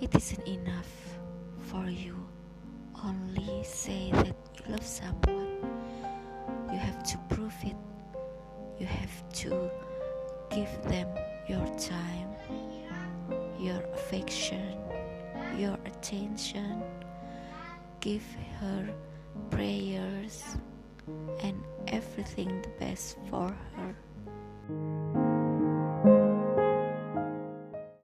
it isn't enough for you only say that you love someone. You have to prove it. You have to give them your time, your affection, your attention. Give her prayers and everything the best for her.